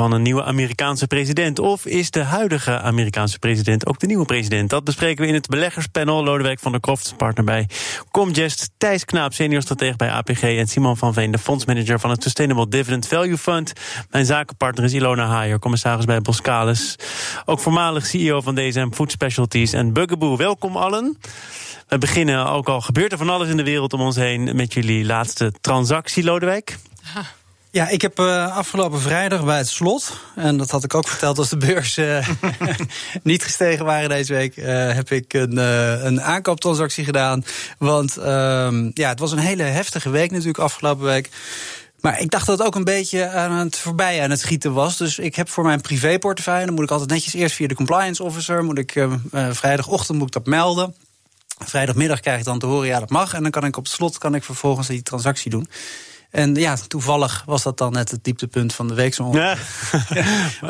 van een nieuwe Amerikaanse president? Of is de huidige Amerikaanse president ook de nieuwe president? Dat bespreken we in het beleggerspanel. Lodewijk van der Kroft, partner bij Comgest. Thijs Knaap, senior stratege bij APG. En Simon van Veen, de fondsmanager van het Sustainable Dividend Value Fund. Mijn zakenpartner is Ilona Haier, commissaris bij Boskalis. Ook voormalig CEO van DSM Food Specialties en Bugaboo. Welkom allen. We beginnen, ook al gebeurt er van alles in de wereld om ons heen... met jullie laatste transactie, Lodewijk. Ja, ik heb uh, afgelopen vrijdag bij het slot, en dat had ik ook verteld als de beurs uh, niet gestegen waren deze week, uh, heb ik een, een aankooptransactie gedaan. Want ehm, ja, het was een hele heftige week natuurlijk afgelopen week. Maar ik dacht dat het ook een beetje aan het voorbij aan het schieten was. Dus ik heb voor mijn privéportefeuille, dan moet ik altijd netjes eerst via de compliance officer, moet ik vrijdagochtend moet ik dat melden. Vrijdagmiddag krijg ik dan te horen, ja dat mag. En dan kan ik op het slot kan ik vervolgens die transactie doen. En ja, toevallig was dat dan net het dieptepunt van de week. Zo ja.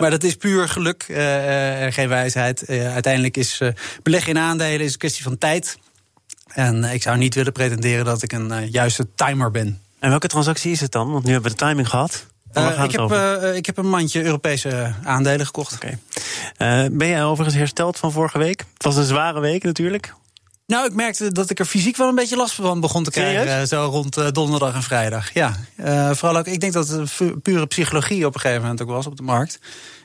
maar dat is puur geluk uh, uh, geen wijsheid. Uh, uiteindelijk is beleggen in aandelen is een kwestie van tijd. En ik zou niet willen pretenderen dat ik een juiste timer ben. En welke transactie is het dan? Want nu hebben we de timing gehad. ik, heb, ik heb een mandje Europese aandelen gekocht. Oké. ben jij overigens hersteld van vorige week? Het was een zware week natuurlijk. Nou, ik merkte dat ik er fysiek wel een beetje last van begon te krijgen. Zo rond uh, donderdag en vrijdag. Ja, uh, vooral ook, ik denk dat het pure psychologie op een gegeven moment ook was op de markt.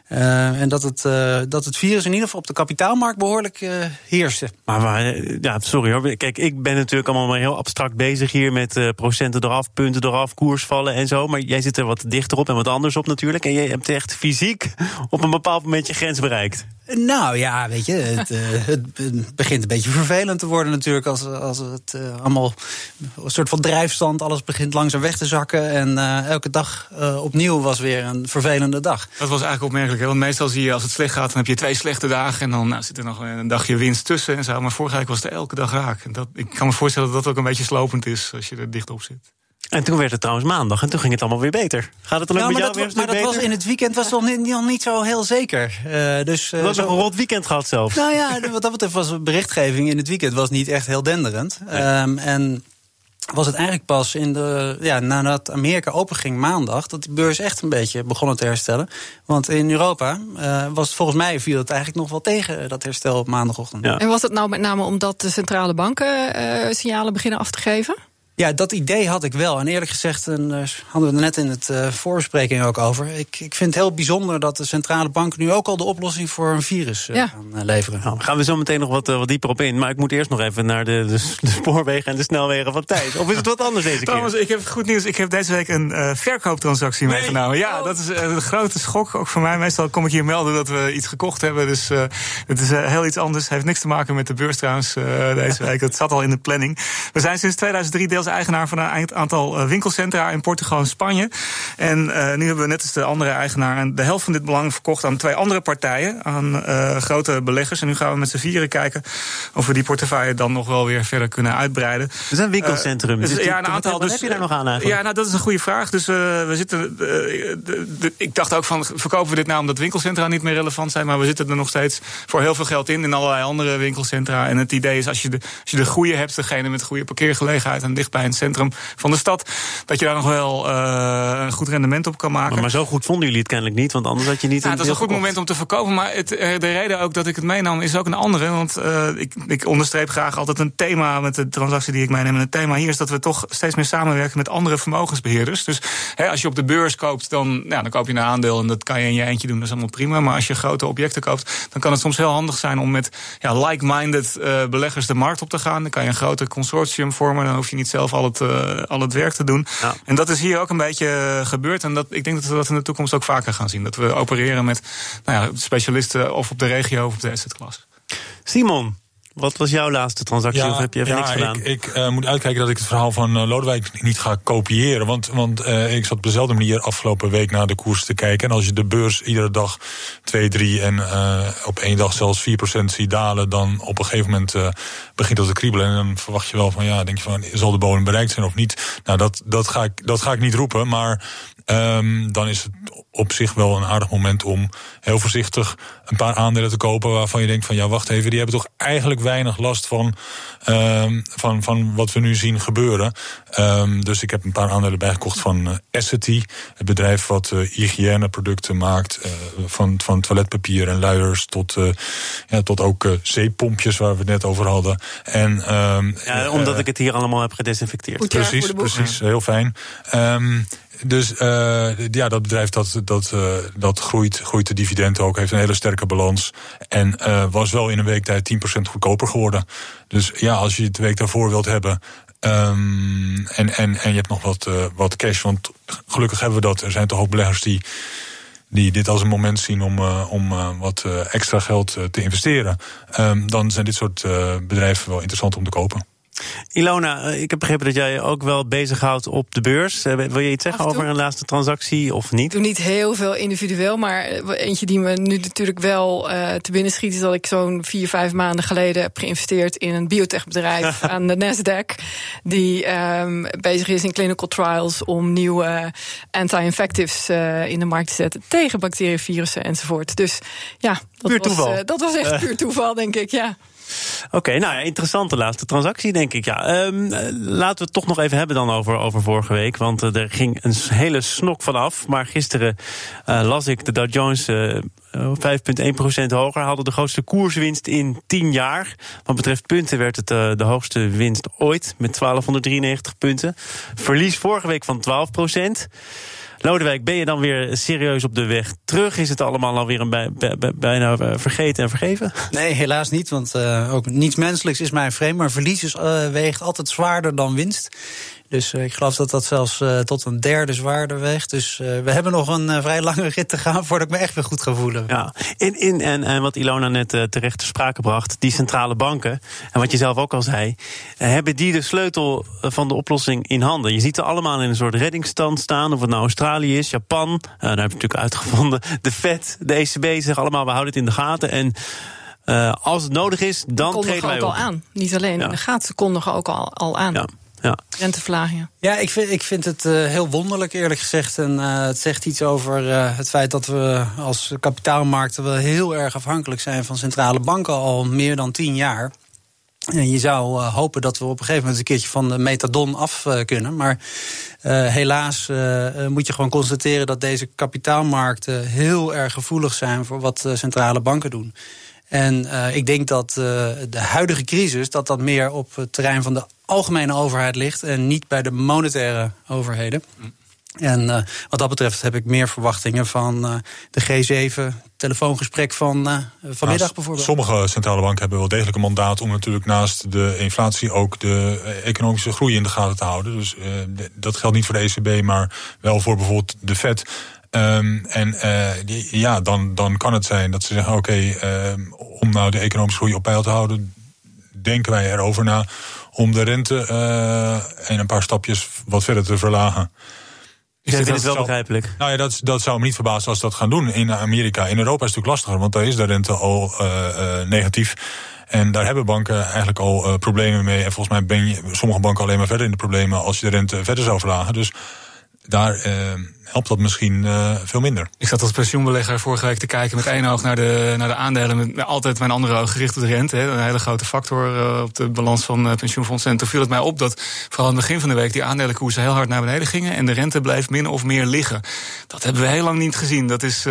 Uh, en dat het, uh, dat het virus in ieder geval op de kapitaalmarkt behoorlijk uh, heerste. Maar, maar, ja, sorry hoor. Kijk, ik ben natuurlijk allemaal maar heel abstract bezig hier met procenten eraf, punten eraf, koersvallen en zo. Maar jij zit er wat dichter op en wat anders op natuurlijk. En jij hebt echt fysiek op een bepaald moment je grens bereikt. Nou ja, weet je, het, uh, het, begint een beetje vervelend te worden natuurlijk als, als het uh, allemaal een soort van drijfstand, alles begint langzaam weg te zakken. En uh, elke dag opnieuw was weer een vervelende dag. Dat was eigenlijk opmerkelijk, hè? want meestal zie je als het slecht gaat, dan heb je twee slechte dagen en dan nou, zit er nog een dagje winst tussen en zo. Maar vorige week was het elke dag raak. Dat, ik kan me voorstellen dat dat ook een beetje slopend is als je er dicht op zit. En toen werd het trouwens maandag en toen ging het allemaal weer beter. Gaat het dan ook ja, met jou dat, Maar dat was in het weekend was toch niet, nog niet zo heel zeker. Uh, dus, uh, was zo... een rot weekend gehad zelf. Nou ja, wat dat betreft was berichtgeving in het weekend was niet echt heel denderend. Nee. Um, en was het eigenlijk pas in de, ja, nadat Amerika openging maandag... dat die beurs echt een beetje begonnen te herstellen. Want in Europa uh, was het volgens mij viel het eigenlijk nog wel tegen... dat herstel op maandagochtend. Ja. En was het nou met name omdat de centrale banken uh, signalen beginnen af te geven? Ja, dat idee had ik wel. En eerlijk gezegd, en uh, hadden we het net in het uh, voorbespreking ook over. Ik, ik vind het heel bijzonder dat de centrale banken nu ook al de oplossing voor een virus uh, ja. gaan leveren. Nou, gaan we zo meteen nog wat, wat dieper op in. Maar ik moet eerst nog even naar de, de, de spoorwegen en de snelwegen van tijd. Of is het wat anders deze keer? Thomas, ik heb goed nieuws. Ik heb deze week een verkooptransactie nee. meegenomen. Ja, oh. dat is een grote schok. Ook voor mij. Meestal kom ik hier melden dat we iets gekocht hebben. Dus het is heel iets anders. Het heeft niks te maken met de beurs trouwens deze week. Dat zat al in de planning. We zijn sinds 2003 deels eigenaar van een aantal eh, winkelcentra in Portugal en Spanje. En uh, nu hebben we net als de andere eigenaar de helft van dit belang verkocht aan twee andere partijen, aan uh, grote beleggers. En nu gaan we met z'n vieren kijken of we die portefeuille dan nog wel weer verder kunnen uitbreiden. Het is een winkelcentrum. Dus, ja, een aantal. Wat dus, heb je daar nog aan eigenlijk? Ja, nou, dat is een goede vraag. Dus we zitten. De, de, ik dacht ook van, verkopen we dit nou omdat winkelcentra niet meer relevant zijn? Maar we zitten er nog steeds voor heel veel geld in, in allerlei andere winkelcentra. En het idee is, als je de, als je de goede hebt, degene met goede parkeergelegenheid en dicht bij een centrum van de stad. Dat je daar nog wel uh, een goed rendement op kan maken. Maar, maar, zo goed vonden jullie het kennelijk niet, want anders had je niet. Ja, dat is een goed moment om te verkopen. Maar het, eh, de reden ook dat ik het meenam is ook een andere. Want uh, ik, ik onderstreep graag altijd een thema met de transactie die ik meeneem. En het thema hier is dat we toch steeds meer samenwerken met andere vermogensbeheerders. Dus hè, als je op de beurs koopt, dan, ja, dan koop je een aandeel en dat kan je in je eentje doen. Dat is allemaal prima. Maar als je grote objecten koopt, dan kan het soms heel handig zijn om met ja, like-minded uh, beleggers de markt op te gaan. Dan kan je een groter consortium vormen. Dan hoef je niet zelf al het uh, al het werk te doen. Ja. En dat is hier ook een beetje eh, gebeurd. En dat, ik denk dat we dat in de toekomst ook vaker gaan zien. Dat we opereren met nou ja, specialisten of op de regio of op de asset class. Simon, wat was jouw laatste transactie? of heb je even niks gedaan? Ik, ik moet uitkijken dat ik het verhaal van Lodewijk niet ga kopiëren. Want, want ik zat op dezelfde manier afgelopen week naar de koers te kijken. En als je de beurs iedere dag 2, 3 en op één dag zelfs 4% ziet dalen, dan op een gegeven moment begint dat te kriebelen. En dan verwacht je wel van ja, denk je van zal de bodem bereikt zijn of niet? Nou, dat, dat, ga, ik, dat ga ik niet roepen. Maar um, dan is het op zich wel een aardig moment om heel voorzichtig een paar aandelen te kopen waarvan je denkt van ja, wacht even, die hebben toch eigenlijk weinig last van, um, van, van wat we nu zien gebeuren. Um, dus ik heb een paar aandelen bijgekocht van uh, Essity, het bedrijf wat uh, hygiëneproducten maakt, uh, van, van toiletpapier en luiers tot, uh, ja, tot ook zeepompjes waar we het net over hadden. En, um, ja, omdat ik het hier allemaal heb gedesinfecteerd. Precies, precies, heel fijn. Dus uh, ja, dat bedrijf dat, dat, uh, dat groeit, groeit de dividend ook, heeft een hele sterke balans. En uh, was wel in een week tijd 10% goedkoper geworden. Dus ja, als je het week daarvoor wilt hebben. Um, en, en, en je hebt nog wat, wat cash, want gelukkig hebben we dat. Er zijn toch ook beleggers die, die dit als een moment zien om, om wat extra geld te investeren. Um, dan zijn dit soort bedrijven wel interessant om te kopen. Ilona, eh, ik heb begrepen dat jij je ook wel bezighoudt op de beurs. Eh, wil je iets zeggen over een laatste transactie of niet? Ik doe niet heel veel individueel, maar eh, eentje die me nu natuurlijk wel uh, te binnen schiet... is dat ik zo'n vier, vijf maanden geleden heb geïnvesteerd... in een biotechbedrijf aan de Nasdaq... die um, bezig is in clinical trials om nieuwe anti-infectives uh, in de markt te zetten... tegen bacteriën, virussen enzovoort. Dus ja, dat, puur was, uh, dat was echt puur toeval, denk ik, ja. Oké, nou ja, interessante laatste transactie, denk ik. Ja. Um, laten we het toch nog even hebben dan over, over vorige week. Want uh, er ging een hele snok vanaf. Maar gisteren uh, las ik de Dow Jones. Uh, 5,1% hoger, hadden de grootste koerswinst in 10 jaar. Wat betreft punten werd het de hoogste winst ooit met 1293 punten. Verlies vorige week van 12%. Lodewijk, ben je dan weer serieus op de weg terug? Is het allemaal alweer een bij, bij, bijna eh, vergeten en vergeven? Nee, helaas niet. Want uh, ook niets menselijks is mij vreemd. Maar verlies is, uh, weegt altijd zwaarder dan winst. Dus uh, ik geloof dat dat zelfs uh, tot een derde zwaarder weegt. Dus uh, we hebben nog een vrij lange rit te gaan voordat ik me echt weer goed ga voelen. Ja, in, in, en, en wat Ilona net terecht te sprake bracht, die centrale banken, en wat je zelf ook al zei, hebben die de sleutel van de oplossing in handen. Je ziet ze allemaal in een soort reddingsstand staan, of het nou Australië is, Japan, daar heb je natuurlijk uitgevonden, de Fed, de ECB zeggen allemaal, we houden het in de gaten. En uh, als het nodig is, dan treden wij ook al aan. Niet alleen ja. in de gaten, ze kondigen ook al, al aan. Ja. Ja. Renteverlagingen. Ja, ik vind, ik vind het uh, heel wonderlijk eerlijk gezegd. En uh, het zegt iets over uh, het feit dat we als kapitaalmarkten wel heel erg afhankelijk zijn van centrale banken al meer dan tien jaar. En je zou hopen dat we op een gegeven moment een keertje van de metadon af kunnen. Maar helaas moet je gewoon constateren dat deze kapitaalmarkten heel erg gevoelig zijn voor wat centrale banken doen. En uh, ik denk dat uh, de huidige crisis dat dat meer op het terrein van de algemene overheid ligt en niet bij de monetaire overheden. En uh, wat dat betreft heb ik meer verwachtingen van de G7 telefoongesprek van vanmiddag nou, bijvoorbeeld. Sommige centrale banken hebben wel degelijk een mandaat om natuurlijk naast de inflatie ook de economische groei in de gaten te houden. Dus dat geldt niet voor de ECB, maar wel voor bijvoorbeeld de Fed. Um, en die, ja, dan, dan kan het zijn dat ze zeggen: oké, okay, um, om nou de economische groei op peil te houden, denken wij erover na om de rente uh, en een paar stapjes wat verder te verlagen. Ik vind het wel begrijpelijk. Nou ja, dat, dat zou me niet verbazen als ze dat gaan doen in Amerika. In Europa is het natuurlijk lastiger, want daar is de rente al uh, uh, negatief. En daar hebben banken eigenlijk al uh, problemen mee. En volgens mij ben je sommige banken alleen maar verder in de problemen als je de rente verder zou verlagen. Dus daar helpt dat misschien uh, veel minder. Ik zat als pensioenbelegger vorige week te kijken met één oog naar de, naar de aandelen. Met altijd mijn andere oog gericht op de rente. Hè, een hele grote factor uh, op de balans van uh, pensioenfondsen. En toen viel het mij op dat vooral aan het begin van de week die aandelenkoersen heel hard naar beneden gingen. En de rente bleef min of meer liggen. Dat hebben we heel lang niet gezien. Dat is,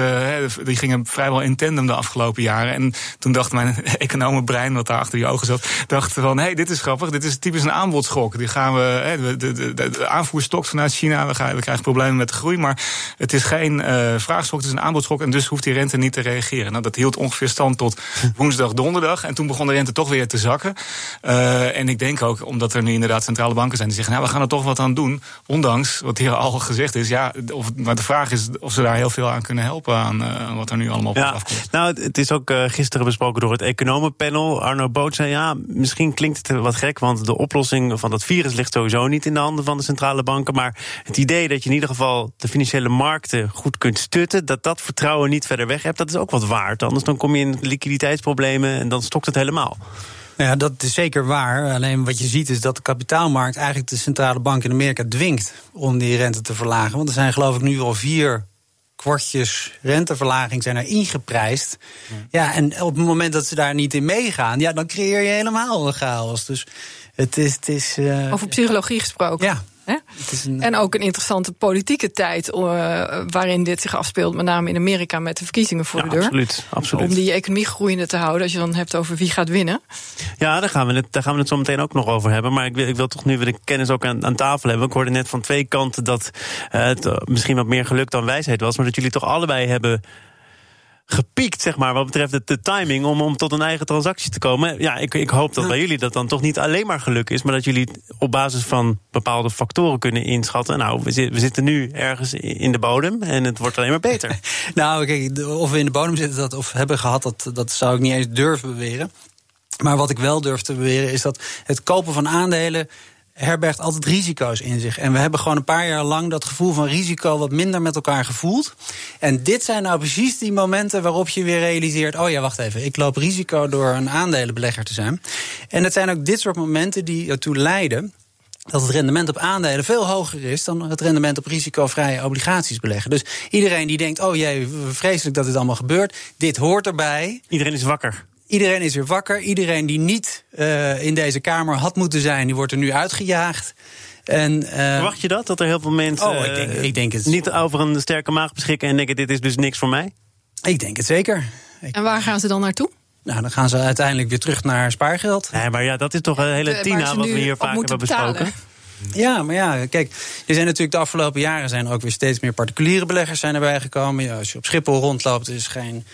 die gingen vrijwel in tandem de afgelopen jaren. En toen dacht mijn economenbrein, wat daar achter die ogen zat, dacht van hé, hey, dit is grappig. Dit is typisch een aanbodschok. Die gaan we, de, de, de, de aanvoer stokt vanuit China. We, gaan, we krijgen problemen met de groei Maar het is geen uh, vraagschok, het is een aanbodschok. En dus hoeft die rente niet te reageren. Nou, dat hield ongeveer stand tot woensdag, donderdag. En toen begon de rente toch weer te zakken. Uh, en ik denk ook, omdat er nu inderdaad centrale banken zijn die zeggen: Nou, we gaan er toch wat aan doen. Ondanks wat hier al gezegd is. Ja, of, maar de vraag is of ze daar heel veel aan kunnen helpen. Aan uh, wat er nu allemaal op ja, afkomt. Nou, het is ook gisteren besproken door het economenpanel. Arno Boot zei: Ja, misschien klinkt het wat gek, want de oplossing van dat virus ligt sowieso niet in de handen van de centrale banken. Maar het idee dat je in ieder geval de financiële markten goed kunt stutten, dat dat vertrouwen niet verder weg hebt, dat is ook wat waard. Anders dan kom je in liquiditeitsproblemen en dan stokt het helemaal. Ja, dat is zeker waar. Alleen wat je ziet is dat de kapitaalmarkt eigenlijk de centrale bank in Amerika dwingt om die rente te verlagen. Want er zijn geloof ik nu al vier kwartjes renteverlaging zijn er ingeprijsd. Ja. en op het moment dat ze daar niet in meegaan, ja, dan creëer je helemaal een chaos. Dus het is. Het is uh, Over psychologie gesproken. Ja, En ook een interessante politieke tijd uh, waarin dit zich afspeelt, met name in Amerika met de verkiezingen voor de deur. Absoluut, absoluut. Om die economie groeiende te houden, als je dan hebt over wie gaat winnen. Ja, daar gaan we het, daar gaan we het zo meteen ook nog over hebben. Maar ik wil, ik wil toch nu weer de kennis ook aan, aan tafel hebben. Ik hoorde net van twee kanten dat uh, het misschien wat meer geluk dan wijsheid was, maar dat jullie toch allebei hebben gepiekt, zeg maar, wat betreft de, timing om, om tot een eigen transactie te komen. Ja, ik, ik hoop dat bij jullie dat dan toch niet alleen maar geluk is, maar dat jullie op basis van bepaalde factoren kunnen inschatten. Nou, we, we zitten nu ergens in de bodem en het wordt alleen maar beter. nou, kijk, of we in de bodem zitten dat, of hebben gehad, dat, dat zou ik niet eens durven beweren. Maar wat ik wel durf te beweren is dat het kopen van aandelen herbergt altijd risico's in zich. En we hebben gewoon een paar jaar lang dat gevoel van risico wat minder met elkaar gevoeld. En dit zijn nou precies die momenten waarop je weer realiseert: oh ja, wacht even, ik loop risico door een aandelenbelegger te zijn. En het zijn ook dit soort momenten die ertoe leiden dat het rendement op aandelen veel hoger is dan het rendement op risicovrije obligaties beleggen. Dus iedereen die denkt: oh jee, vreselijk dat dit allemaal gebeurt, dit hoort erbij. Iedereen is wakker. Iedereen is weer wakker. Iedereen die niet uh, in deze Kamer had moeten zijn, die wordt er nu uitgejaagd. En, uh, Verwacht je dat? Dat er heel veel mensen oh, ik denk, ik denk het... niet over een sterke maag beschikken en denken: dit is dus niks voor mij? Ik denk het zeker. En waar gaan ze dan naartoon? Nou, dan gaan ze uiteindelijk weer terug naar spaargeld. Nee, maar ja, dat is toch een hele tina wat we hier vaak hebben besproken. Ja, maar ja, kijk, er zijn natuurlijk de afgelopen jaren zijn er ook weer steeds meer particuliere beleggers zijn erbij gekomen. Ja, als je op Schiphol rondloopt, is geen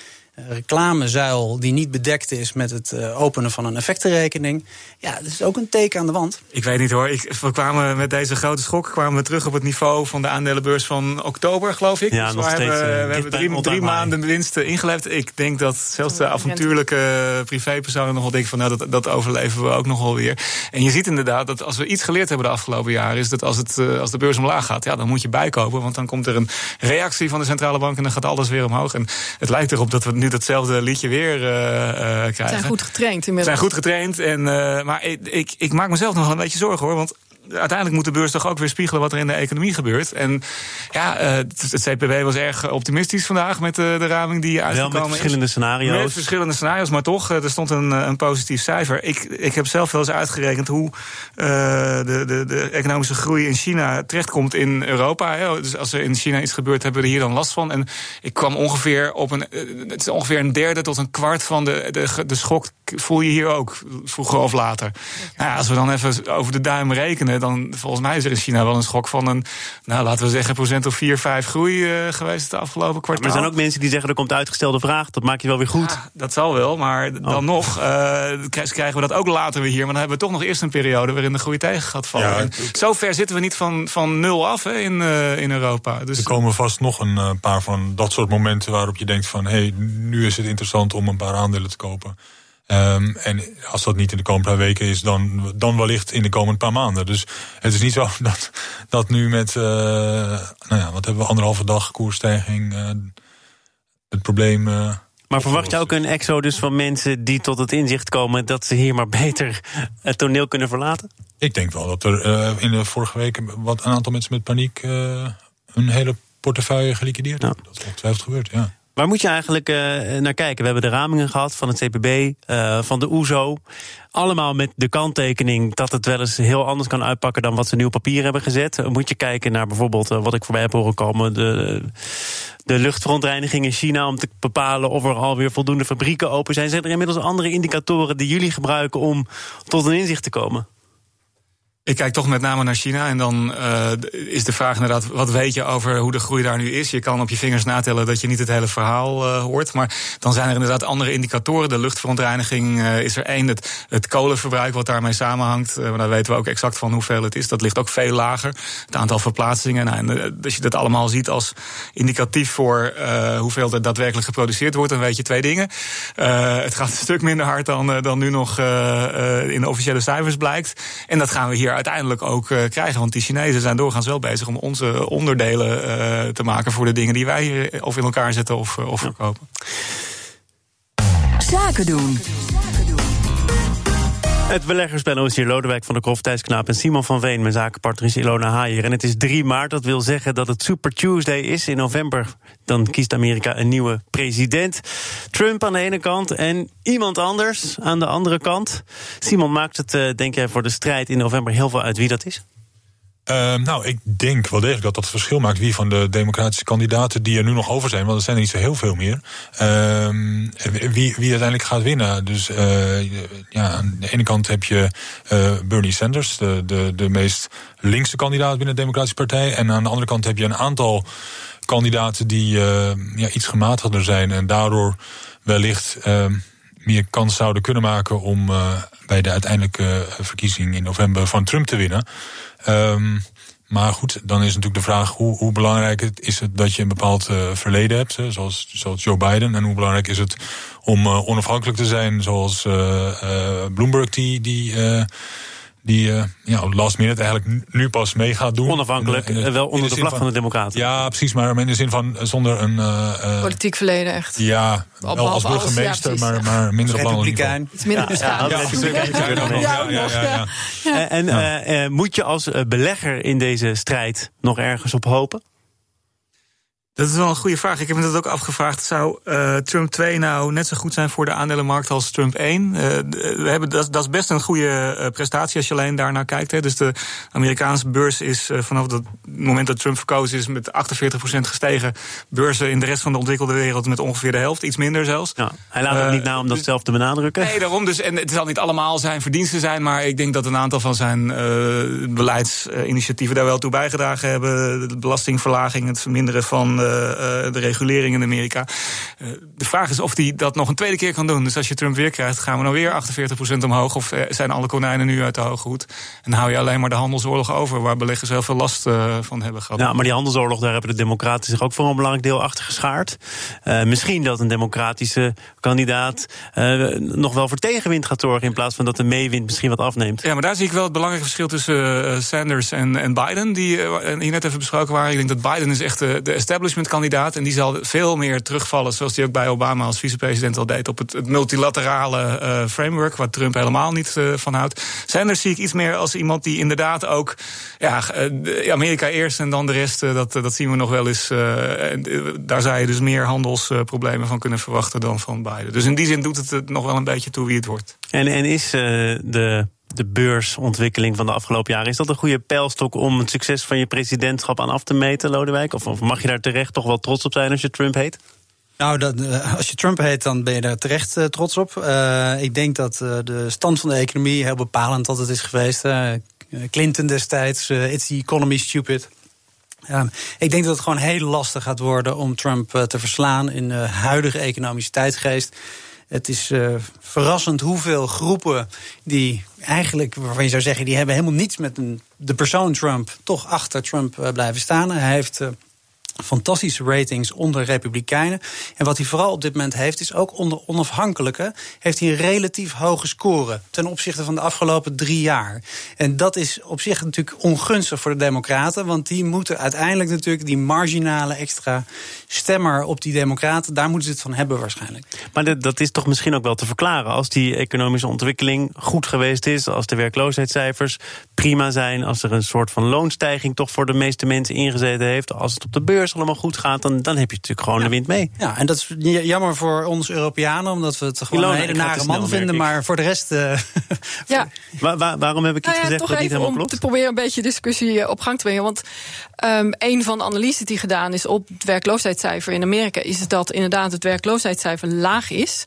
reclamezuil die niet bedekt is met het eh, openen van een effectenrekening. Ja, dat is ook een teken aan de wand. Ik weet niet hoor. Ik, we kwamen met deze grote schok kwamen we terug op het niveau van de aandelenbeurs van oktober, geloof ik. Ja, dus nog we steeds, hebben, we hebben drie, drie maanden winsten ingeleverd. Ik denk dat zelfs de avontuurlijke privépersonen nog wel denken van nou, dat, dat overleven we ook nog wel weer. En je ziet inderdaad dat als we iets geleerd hebben de afgelopen jaren, is dat als, het, eh, als de beurs omlaag gaat, ja, dan moet je bijkopen. Want dan komt er een reactie van de centrale bank en dan gaat alles weer omhoog. En het lijkt erop dat we nu datzelfde liedje weer uh, krijgen. Ze zijn goed getraind inmiddels. zijn goed getraind. En, uh, maar ik, ik, ik, maak mezelf nog wel een beetje zorgen hoor. Want uiteindelijk moet de beurs toch ook weer spiegelen wat er in de economie gebeurt. En ja, uh, het CPB was erg optimistisch vandaag met de, de raming die uitgekomen Wel met verschillende scenario's. Met verschillende scenario's, maar toch, er stond een, een positief cijfer. Ik, ik heb zelf wel eens uitgerekend hoe uh, de, de, de economische groei in China terechtkomt in Europa. Hè. Dus als er in China iets gebeurt, hebben we er hier dan last van. En ik kwam ongeveer op een, het is ongeveer een derde tot een kwart van de, de, de schok voel je hier ook, vroeger of later. Nou ja, als we dan even over de duim rekenen, dan volgens mij is er in China wel een schok van een, nou laten we zeggen, procent of 4, 5 groei uh, geweest de afgelopen kwartaal. Maar er zijn ook mensen die zeggen er komt uitgestelde vraag, dat maak je wel weer goed. Ja, dat zal wel, maar dan oh. nog uh, krijgen we dat ook later weer hier. Maar dan hebben we toch nog eerst een periode waarin de groei tegen gaat vallen. Ja, zo ver zitten we niet van, van nul af hè, in, uh, in Europa. Dus er komen vast nog een paar van dat soort momenten waarop je denkt van hé, hey, nu is het interessant om een paar aandelen te kopen. Um, en als dat niet in de komende paar weken is, dan, dan wellicht in de komende paar maanden. Dus het is niet zo dat, dat nu met, uh, nou ja, wat hebben we, anderhalve dag koersstijging, uh, het probleem. Uh, maar verwacht je ook een exodus van mensen die tot het inzicht komen dat ze hier maar beter het toneel kunnen verlaten? Ik denk wel dat er in de vorige week wat een aantal mensen met paniek hun hele portefeuille geliquideerd hebben. Dat is ongetwijfeld gebeurd, ja. Waar moet je eigenlijk uh, naar kijken? We hebben de ramingen gehad van het CPB, eh, van de OESO. Allemaal met de kanttekening dat het wel eens heel anders kan uitpakken dan wat ze nu op papier hebben gezet. Moet je kijken naar bijvoorbeeld wat ik voorbij heb horen komen: de, de luchtverontreiniging in China. Om te bepalen of er alweer voldoende fabrieken open zijn. Zijn er inmiddels andere indicatoren die jullie gebruiken om tot een inzicht te komen? Ik kijk toch met name naar China. En dan uh, is de vraag inderdaad, wat weet je over hoe de groei daar nu is? Je kan op je vingers natellen dat je niet het hele verhaal uh, hoort. Maar dan zijn er inderdaad andere indicatoren. De luchtverontreiniging uh, is er één. Het, het kolenverbruik wat daarmee samenhangt. maar daar weten we ook exact van hoeveel het is. Dat ligt ook veel lager. Het aantal verplaatsingen. Nou, en als je dat allemaal ziet als indicatief voor hoeveel er daadwerkelijk geproduceerd wordt, dan weet je twee dingen. het gaat een stuk minder hard dan, dan nu nog in de officiële cijfers blijkt. En dat gaan we hier uiteindelijk ook uh, krijgen. Want die Chinezen zijn doorgaans wel bezig om onze onderdelen uh, te maken voor de dingen die wij hier of in elkaar zetten of, uh, of verkopen. Zaken doen. Het beleggerspanel is hier Lodewijk van der Kroft, Thijs Knaap en Simon van Veen. Mijn zakenpartner is Ilona Haier. En het is 3 maart, dat wil zeggen dat het Super Tuesday is. In november dan kiest Amerika een nieuwe president. Trump aan de ene kant en iemand anders aan de andere kant. Simon, maakt het, denk jij, voor de strijd in november heel veel uit wie dat is? Uh, nou, ik denk wel degelijk dat dat het verschil maakt wie van de democratische kandidaten die er nu nog over zijn, want er zijn er niet zo heel veel meer, uh, wie, wie uiteindelijk gaat winnen. Dus uh, ja, aan de ene kant heb je uh, Bernie Sanders, de, de, de meest linkse kandidaat binnen de Democratische Partij, en aan de andere kant heb je een aantal kandidaten die ja, iets gematigder zijn en daardoor wellicht ehm, meer kans zouden kunnen maken om bij de uiteindelijke verkiezing in november van Trump te winnen. Um, maar goed, dan is natuurlijk de vraag hoe, hoe belangrijk is het dat je een bepaald uh, verleden hebt, zoals, zoals Joe Biden. En hoe belangrijk is het om onafhankelijk te zijn, zoals Bloomberg die, die die uh, ja, last minute eigenlijk nu pas mee gaat doen. Onafhankelijk, wel onder de, de vlag van, van, de Democraten. Ja, precies, maar in de zin van zonder een... Uh, Politiek verleden, echt. Ja, wel als burgemeester, alles, ja, maar, maar minder op Republikein. Iets minder bestaan. En uh, moet je als belegger in deze strijd nog ergens op hopen? Dat is wel een goede vraag. Ik heb me dat ook afgevraagd. Zou uh, Trump 2 nou net zo goed zijn voor de aandelenmarkt als Trump 1? Uh, we hebben, dat, dat, is best een goede uh, prestatie als je alleen daarnaar kijkt. Hè. Dus de Amerikaanse beurs is vanaf het moment dat Trump verkozen is met 48% gestegen. Beurzen in de rest van de ontwikkelde wereld met ongeveer de helft, iets minder zelfs. Ja, hij laat het niet na om dat dus, zelf te benadrukken. Nee, daarom. Dus, en het zal niet allemaal zijn verdiensten zijn, maar ik denk dat een aantal van zijn beleidsinitiatieven daar wel toe bijgedragen hebben. De belastingverlaging, het verminderen van eh, de regulering in Amerika. Eh, de vraag is of hij dat nog een tweede keer kan doen. Dus als je Trump weer krijgt, gaan we nou weer 48% omhoog? Of eh, zijn alle konijnen nu uit de hoge hoed? En hou je alleen maar de handelsoorlog over, waar beleggers heel veel last van hebben gehad. Ja, maar die handelsoorlog, daar hebben de Democraten zich ook voor een belangrijk deel achter geschaard. Uh, misschien dat een democratische kandidaat uh, nog wel voor tegenwind gaat zorgen. In plaats van dat de meewind misschien wat afneemt. Ja, maar daar zie ik wel het belangrijke verschil tussen uh, Sanders en, en Biden. Die hier net even besproken waren. Ik denk dat Biden is echt de, de establishment kandidaat. En die zal veel meer terugvallen, zoals die ook bij Obama als vicepresident al deed, op het, het multilaterale uh, framework, waar Trump helemaal niet uh, van houdt. Sanders zie ik iets meer als iemand die inderdaad ook ja, uh, Amerika eerst en dan de rest, dat, dat zien we nog wel eens. daar zou je dus meer handelsproblemen van kunnen verwachten dan van Biden. Dus in die zin doet het, het nog wel een beetje toe wie het wordt. En, en is de de beursontwikkeling van de afgelopen jaren. Is dat een goede pijlstok om het succes van je presidentschap aan af te meten, Lodewijk? Of, of mag je daar terecht toch wel trots op zijn als je Trump heet? Nou, dat, uh, als je Trump heet, dan ben je daar terecht uh, trots op. Uh, ik denk dat de stand van de economie heel bepalend altijd is geweest. Clinton destijds, it's the economy stupid. ik denk dat het gewoon heel lastig gaat worden om Trump te verslaan in de huidige economische tijdsgeest. Het is uh, verrassend hoeveel groepen die eigenlijk, waarvan je zou zeggen, die hebben helemaal niets met een, de persoon Trump, toch achter Trump uh, blijven staan. Hij heeft. Fantastische ratings onder Republikeinen. En wat hij vooral op dit moment heeft, is ook onder onafhankelijke... heeft hij een relatief hoge score ten opzichte van de afgelopen drie jaar. En dat is op zich natuurlijk ongunstig voor de Democraten... want die moeten uiteindelijk natuurlijk die marginale extra stemmer op die Democraten... daar moeten ze het van hebben waarschijnlijk. Maar dat is toch misschien ook wel te verklaren... als die economische ontwikkeling goed geweest is... als de werkloosheidscijfers prima zijn... als er een soort van loonstijging toch voor de meeste mensen ingezeten heeft... als het op de beurs allemaal goed gaat, dan, dan heb je natuurlijk gewoon de wind mee. Ja, en dat is jammer voor ons Europeanen, omdat we het gewoon een hele nare man vinden. Maar voor de rest uh, Ja. waarom heb ik iets nou ja, gezegd toch dat niet helemaal om klopt? te proberen een beetje discussie op gang te brengen. Want um, een van de analyses die gedaan is op het werkloosheidscijfer in Amerika... is dat inderdaad het werkloosheidscijfer laag is.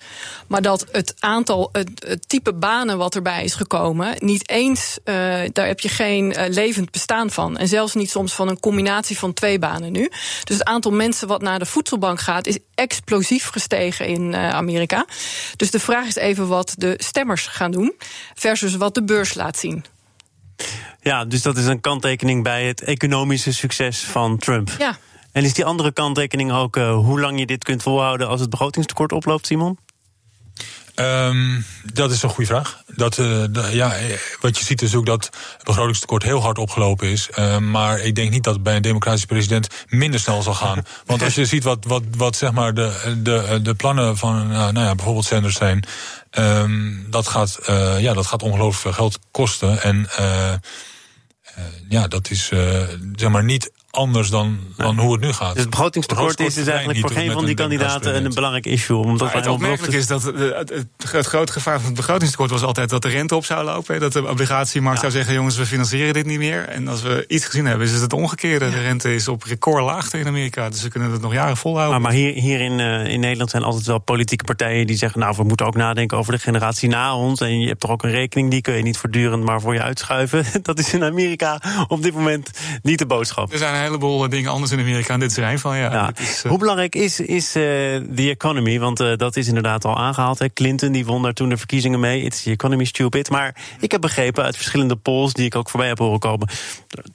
Maar dat het aantal, het, het type banen wat erbij is gekomen... niet eens, uh, daar heb je geen uh, levend bestaan van. En zelfs niet soms van een combinatie van twee banen nu. Dus het aantal mensen wat naar de voedselbank gaat... is explosief gestegen in uh, Amerika. Dus de vraag is even wat de stemmers gaan doen... versus wat de beurs laat zien. Ja, dus dat is een kanttekening bij het economische succes van Trump. Ja. En is die andere kanttekening ook uh, hoe lang je dit kunt volhouden als het begrotingstekort oploopt, Simon? Um, dat is een goede vraag. Dat, uh, de, ja, wat je ziet is ook dat het begrotingstekort heel hard opgelopen is. Uh, maar ik denk niet dat het bij een democratische president minder snel zal gaan. Want als je ziet wat, wat, wat zeg maar de, de, de plannen van uh, nou ja, bijvoorbeeld Sanders zijn. Um, dat gaat, ja, dat gaat ongelooflijk veel geld kosten. En ja, dat is zeg maar niet anders dan, dan hoe het nu gaat. Dus het begrotingstekort is dus eigenlijk voor geen van die kandidaten een belangrijk issue. Omdat het opmerkelijk is dat het, het, het, grote gevaar van het begrotingstekort was altijd dat de rente op zou lopen. Dat de obligatiemarkt ja. zou zeggen: jongens, we financieren dit niet meer. En als we iets gezien hebben, is het het omgekeerde. Ja. De rente is op recordlaagte in Amerika. Dus we kunnen het nog jaren volhouden. Maar, maar hier, hier in, uh, in Nederland zijn altijd wel politieke partijen die zeggen: nou, we moeten ook nadenken over de generatie na ons. En je hebt toch ook een rekening, die kun je niet voortdurend maar voor je uitschuiven. Dat is in Amerika op dit moment niet de boodschap. Er zijn heleboel dingen anders in Amerika en dit een van. Ja. ja. Is, uh... Hoe belangrijk is, is uh, the economy? Want uh, dat is inderdaad al aangehaald. Hè. Clinton die won daar toen de verkiezingen mee. It's the economy stupid. Maar ik heb begrepen uit verschillende polls die ik ook voorbij heb horen komen.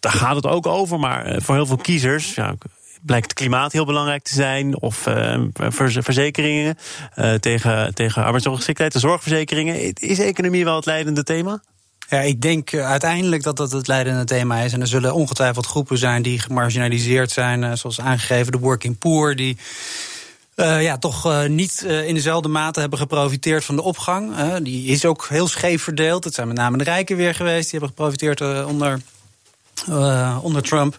Daar gaat het ook over. Maar voor heel veel kiezers. Ja, blijkt het klimaat heel belangrijk te zijn. Of uh, verzekeringen uh, tegen, tegen arbeidsongeschiktheid, de zorgverzekeringen. Is economie wel het leidende thema? Ja, ik denk uiteindelijk dat dat het leidende thema is. En er zullen ongetwijfeld groepen zijn die gemarginaliseerd zijn, zoals aangegeven de working poor, die. Uh, ja, toch niet in dezelfde mate hebben geprofiteerd van de opgang. die is ook heel scheef verdeeld. Het zijn met name de rijken weer geweest. Die hebben geprofiteerd onder, onder Trump.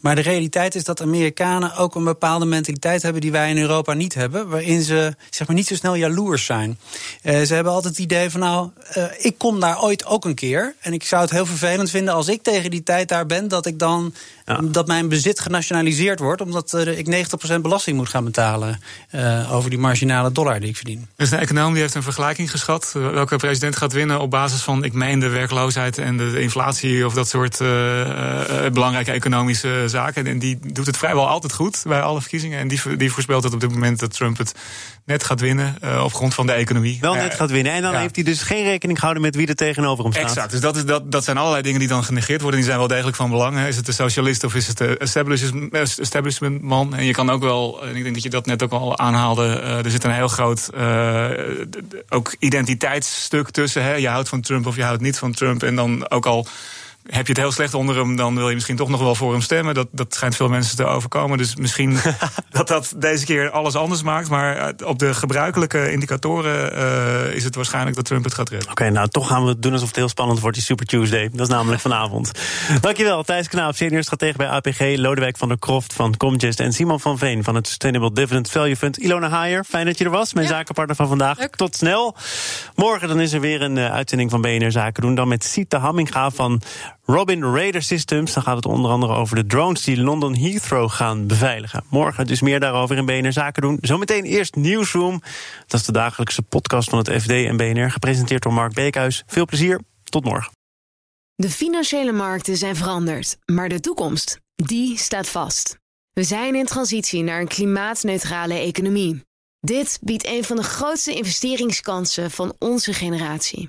Maar de realiteit is dat Amerikanen ook een bepaalde mentaliteit hebben die wij in Europa niet hebben. Waarin ze zeg maar, niet zo snel jaloers zijn. Uh, ze hebben altijd het idee van nou, uh, ik kom daar ooit ook een keer. En ik zou het heel vervelend vinden als ik tegen die tijd daar ben, dat ik dan ja. dat mijn bezit genationaliseerd wordt. Omdat uh, ik 90% belasting moet gaan betalen over die marginale dollar die ik verdien. Er is een econoom die heeft een vergelijking geschat. Welke president gaat winnen op basis van, ik meen, de werkloosheid en de inflatie of dat soort belangrijke economische zaken. En die doet het vrijwel altijd goed bij alle verkiezingen. En die, die voorspelt het op dit moment dat Trump het net gaat winnen. Uh, op grond van de economie. Wel net gaat winnen. En dan ja. heeft hij dus geen rekening gehouden met wie er tegenover hem staat. Exact. Dus dat, is, dat, dat zijn allerlei dingen die dan genegeerd worden. Die zijn wel degelijk van belang. Is het de socialist of is het de establishment man? En je kan ook wel, en ik denk dat je dat net ook al aanhaalde. Uh, er zit een heel groot uh, ook identiteitsstuk tussen. Hè? Je houdt van Trump of je houdt niet van Trump. En dan ook al heb je het heel slecht onder hem, dan wil je misschien toch nog wel voor hem stemmen. Dat, dat schijnt veel mensen te overkomen. Dus misschien dat dat deze keer alles anders maakt. Maar op de gebruikelijke indicatoren uh, is het waarschijnlijk dat Trump het gaat redden. Oké, okay, nou toch gaan we doen alsof het heel spannend wordt, die Super Tuesday. Dat is namelijk vanavond. Dankjewel, Thijs Knaap, senior stratege bij APG. Lodewijk van der Kroft van Comgest. En Simon van Veen van het Sustainable Dividend Value Fund. Ilona Haier, fijn dat je er was. Mijn ja. zakenpartner van vandaag. Leuk. Tot snel. Morgen dan is er weer een uh, uitzending van BNR Zaken doen. Dan met Sita Hamminga van Robin Raider Systems. Dan gaat het onder andere over de drones die London Heathrow gaan beveiligen. Morgen dus meer daarover in BNR Zaken doen. Zometeen eerst Nieuwsroom. Dat is de dagelijkse podcast van het FD en BNR. Gepresenteerd door Mark Beekhuis. Veel plezier. Tot morgen. De financiële markten zijn veranderd. Maar de toekomst, die staat vast. We zijn in transitie naar een klimaatneutrale economie. Dit biedt een van de grootste investeringskansen van onze generatie.